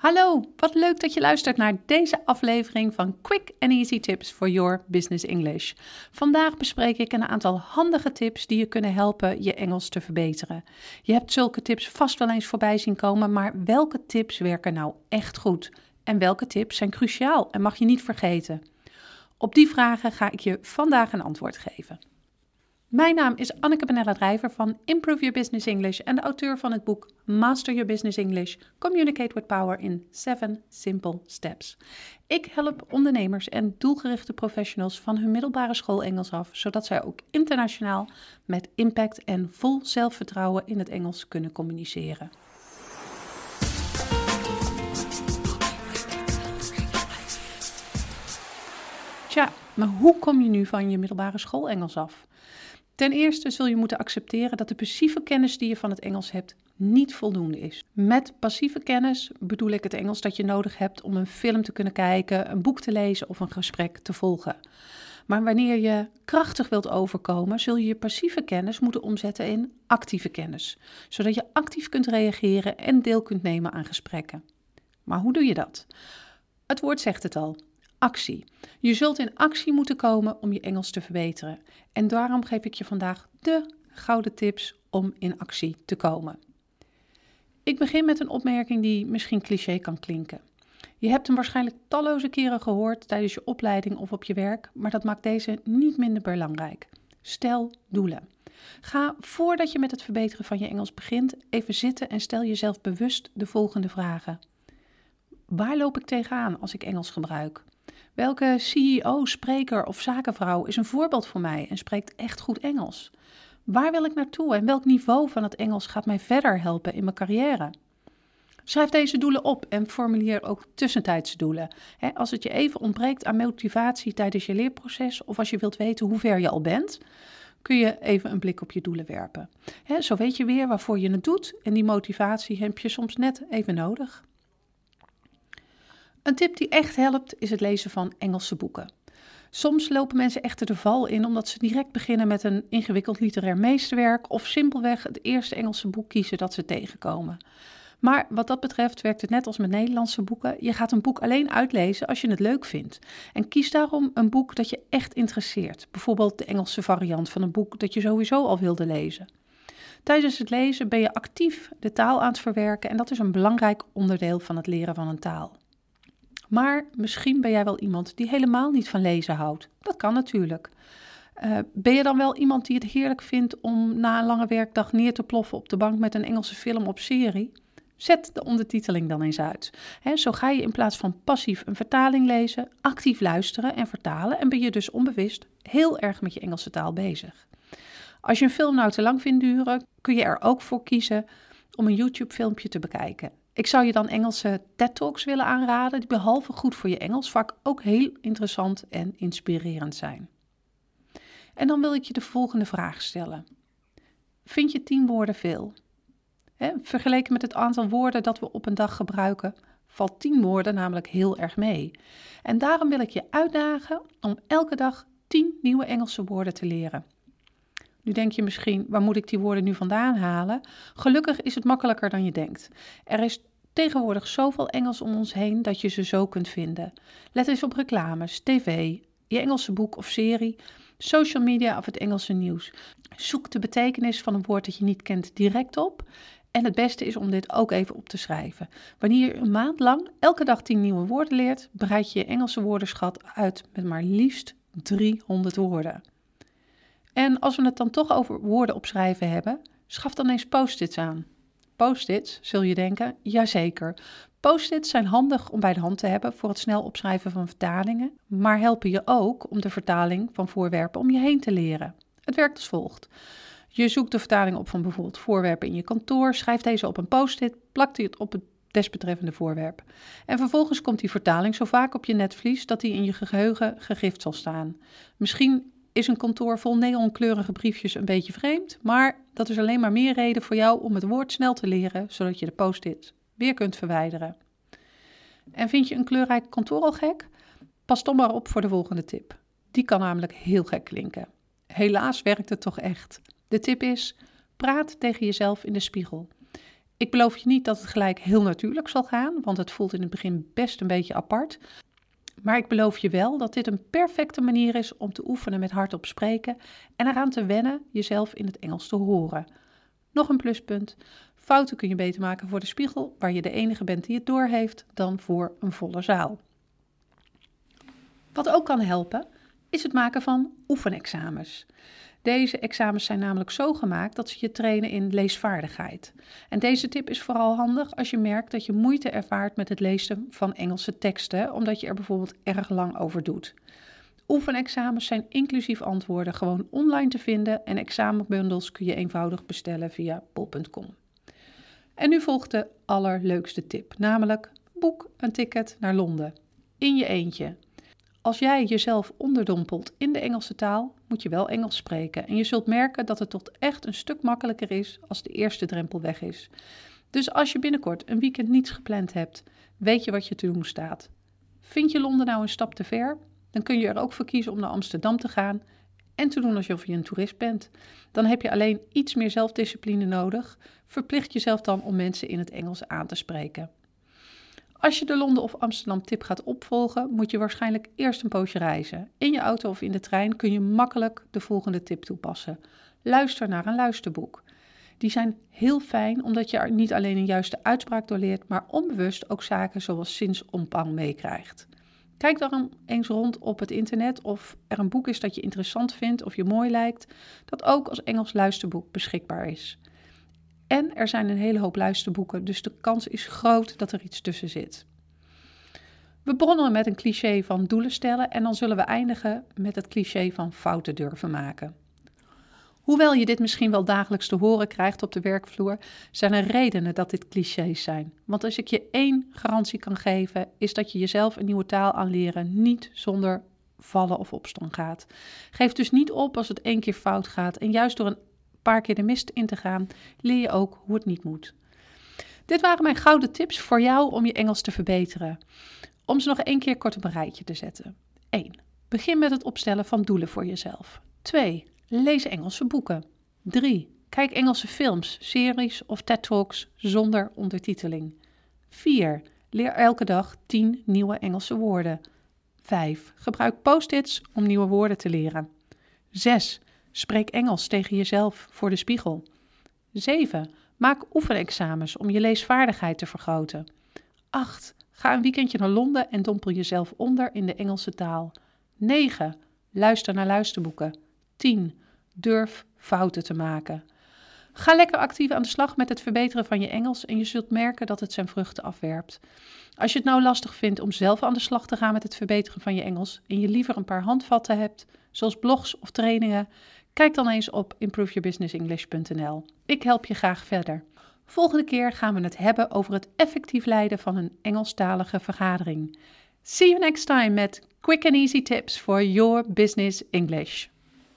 Hallo, wat leuk dat je luistert naar deze aflevering van Quick and Easy Tips for Your Business English. Vandaag bespreek ik een aantal handige tips die je kunnen helpen je Engels te verbeteren. Je hebt zulke tips vast wel eens voorbij zien komen, maar welke tips werken nou echt goed? En welke tips zijn cruciaal en mag je niet vergeten? Op die vragen ga ik je vandaag een antwoord geven. Mijn naam is Anneke Benella Drijver van Improve Your Business English en de auteur van het boek Master Your Business English: Communicate with Power in 7 Simple Steps. Ik help ondernemers en doelgerichte professionals van hun middelbare school Engels af, zodat zij ook internationaal met impact en vol zelfvertrouwen in het Engels kunnen communiceren. Tja, maar hoe kom je nu van je middelbare school Engels af? Ten eerste zul je moeten accepteren dat de passieve kennis die je van het Engels hebt niet voldoende is. Met passieve kennis bedoel ik het Engels dat je nodig hebt om een film te kunnen kijken, een boek te lezen of een gesprek te volgen. Maar wanneer je krachtig wilt overkomen, zul je je passieve kennis moeten omzetten in actieve kennis, zodat je actief kunt reageren en deel kunt nemen aan gesprekken. Maar hoe doe je dat? Het woord zegt het al actie. Je zult in actie moeten komen om je Engels te verbeteren. En daarom geef ik je vandaag de gouden tips om in actie te komen. Ik begin met een opmerking die misschien cliché kan klinken. Je hebt hem waarschijnlijk talloze keren gehoord tijdens je opleiding of op je werk, maar dat maakt deze niet minder belangrijk. Stel doelen. Ga voordat je met het verbeteren van je Engels begint even zitten en stel jezelf bewust de volgende vragen. Waar loop ik tegenaan als ik Engels gebruik? Welke CEO, spreker of zakenvrouw is een voorbeeld voor mij en spreekt echt goed Engels? Waar wil ik naartoe en welk niveau van het Engels gaat mij verder helpen in mijn carrière? Schrijf deze doelen op en formuleer ook tussentijdse doelen. als het je even ontbreekt aan motivatie tijdens je leerproces of als je wilt weten hoe ver je al bent, kun je even een blik op je doelen werpen. zo weet je weer waarvoor je het doet en die motivatie heb je soms net even nodig. Een tip die echt helpt is het lezen van Engelse boeken. Soms lopen mensen echter de val in omdat ze direct beginnen met een ingewikkeld literair meesterwerk of simpelweg het eerste Engelse boek kiezen dat ze tegenkomen. Maar wat dat betreft werkt het net als met Nederlandse boeken. Je gaat een boek alleen uitlezen als je het leuk vindt. En kies daarom een boek dat je echt interesseert. Bijvoorbeeld de Engelse variant van een boek dat je sowieso al wilde lezen. Tijdens het lezen ben je actief de taal aan het verwerken en dat is een belangrijk onderdeel van het leren van een taal. Maar misschien ben jij wel iemand die helemaal niet van lezen houdt. Dat kan natuurlijk. Uh, ben je dan wel iemand die het heerlijk vindt om na een lange werkdag neer te ploffen op de bank met een Engelse film of serie? Zet de ondertiteling dan eens uit. zo ga je in plaats van passief een vertaling lezen, actief luisteren en vertalen en ben je dus onbewust heel erg met je Engelse taal bezig. Als je een film nou te lang vindt duren, kun je er ook voor kiezen om een YouTube-filmpje te bekijken. Ik zou je dan Engelse TED Talks willen aanraden, die behalve goed voor je Engels vaak ook heel interessant en inspirerend zijn. En dan wil ik je de volgende vraag stellen. Vind je tien woorden veel? vergeleken met het aantal woorden dat we op een dag gebruiken, valt tien woorden namelijk heel erg mee. En daarom wil ik je uitdagen om elke dag tien nieuwe Engelse woorden te leren. Denk je misschien, waar moet ik die woorden nu vandaan halen? Gelukkig is het makkelijker dan je denkt. Er is tegenwoordig zoveel Engels om ons heen dat je ze zo kunt vinden. Let eens op reclames, tv, je Engelse boek of serie, social media of het Engelse nieuws. Zoek de betekenis van een woord dat je niet kent direct op. En het beste is om dit ook even op te schrijven. Wanneer je een maand lang elke dag 10 nieuwe woorden leert, breid je je Engelse woordenschat uit met maar liefst 300 woorden. En als we het dan toch over woorden opschrijven hebben, schaf dan eens post-its aan. Post-its, zul je denken? Jazeker. Post-its zijn handig om bij de hand te hebben voor het snel opschrijven van vertalingen, maar helpen je ook om de vertaling van voorwerpen om je heen te leren. Het werkt als volgt. Je zoekt de vertaling op van bijvoorbeeld voorwerpen in je kantoor, schrijft deze op een post-it, plakt die het op het desbetreffende voorwerp. En vervolgens komt die vertaling zo vaak op je netvlies dat die in je geheugen gegrift zal staan. Misschien is een kantoor vol neonkleurige briefjes een beetje vreemd, maar dat is alleen maar meer reden voor jou om het woord snel te leren, zodat je de post-it weer kunt verwijderen. En vind je een kleurrijk kantoor al gek? Pas dan maar op voor de volgende tip. Die kan namelijk heel gek klinken. Helaas werkt het toch echt. De tip is: praat tegen jezelf in de spiegel. Ik beloof je niet dat het gelijk heel natuurlijk zal gaan, want het voelt in het begin best een beetje apart. Maar ik beloof je wel dat dit een perfecte manier is om te oefenen met hardop spreken en eraan te wennen jezelf in het Engels te horen. Nog een pluspunt: fouten kun je beter maken voor de spiegel, waar je de enige bent die het doorheeft, dan voor een volle zaal. Wat ook kan helpen, is het maken van oefenexamens. Deze examens zijn namelijk zo gemaakt dat ze je trainen in leesvaardigheid. En deze tip is vooral handig als je merkt dat je moeite ervaart met het lezen van Engelse teksten, omdat je er bijvoorbeeld erg lang over doet. Oefenexamens zijn inclusief antwoorden gewoon online te vinden en examenbundels kun je eenvoudig bestellen via bol.com. En nu volgt de allerleukste tip, namelijk boek een ticket naar Londen. In je eentje. Als jij jezelf onderdompelt in de Engelse taal, moet je wel Engels spreken. En je zult merken dat het tot echt een stuk makkelijker is als de eerste drempel weg is. Dus als je binnenkort een weekend niets gepland hebt, weet je wat je te doen staat. Vind je Londen nou een stap te ver? Dan kun je er ook voor kiezen om naar Amsterdam te gaan en te doen alsof je een toerist bent. Dan heb je alleen iets meer zelfdiscipline nodig. Verplicht jezelf dan om mensen in het Engels aan te spreken. Als je de Londen of Amsterdam tip gaat opvolgen, moet je waarschijnlijk eerst een poosje reizen. In je auto of in de trein kun je makkelijk de volgende tip toepassen. Luister naar een luisterboek. Die zijn heel fijn omdat je er niet alleen een juiste uitspraak door leert, maar onbewust ook zaken zoals zinsomvang meekrijgt. Kijk dan eens rond op het internet of er een boek is dat je interessant vindt of je mooi lijkt, dat ook als Engels luisterboek beschikbaar is. En er zijn een hele hoop luisterboeken, dus de kans is groot dat er iets tussen zit. We begonnen met een cliché van doelen stellen en dan zullen we eindigen met het cliché van fouten durven maken. Hoewel je dit misschien wel dagelijks te horen krijgt op de werkvloer, zijn er redenen dat dit clichés zijn. Want als ik je één garantie kan geven, is dat je jezelf een nieuwe taal aanleren niet zonder vallen of opstaan gaat. Geef dus niet op als het één keer fout gaat en juist door een paar keer de mist in te gaan, leer je ook hoe het niet moet. Dit waren mijn gouden tips voor jou om je Engels te verbeteren. Om ze nog één keer kort op een rijtje te zetten. 1. Begin met het opstellen van doelen voor jezelf. 2. Lees Engelse boeken. 3. Kijk Engelse films, series of TED Talks zonder ondertiteling. 4. Leer elke dag 10 nieuwe Engelse woorden. 5. Gebruik post-its om nieuwe woorden te leren. 6. Spreek Engels tegen jezelf voor de spiegel. 7. Maak oefenexamens om je leesvaardigheid te vergroten. 8. Ga een weekendje naar Londen en dompel jezelf onder in de Engelse taal. 9. Luister naar luisterboeken. 10. Durf fouten te maken. Ga lekker actief aan de slag met het verbeteren van je Engels en je zult merken dat het zijn vruchten afwerpt. Als je het nou lastig vindt om zelf aan de slag te gaan met het verbeteren van je Engels en je liever een paar handvatten hebt, zoals blogs of trainingen, Kijk dan eens op improveyourbusinessenglish.nl. Ik help je graag verder. Volgende keer gaan we het hebben over het effectief leiden van een Engelstalige vergadering. See you next time met quick and easy tips for your business English.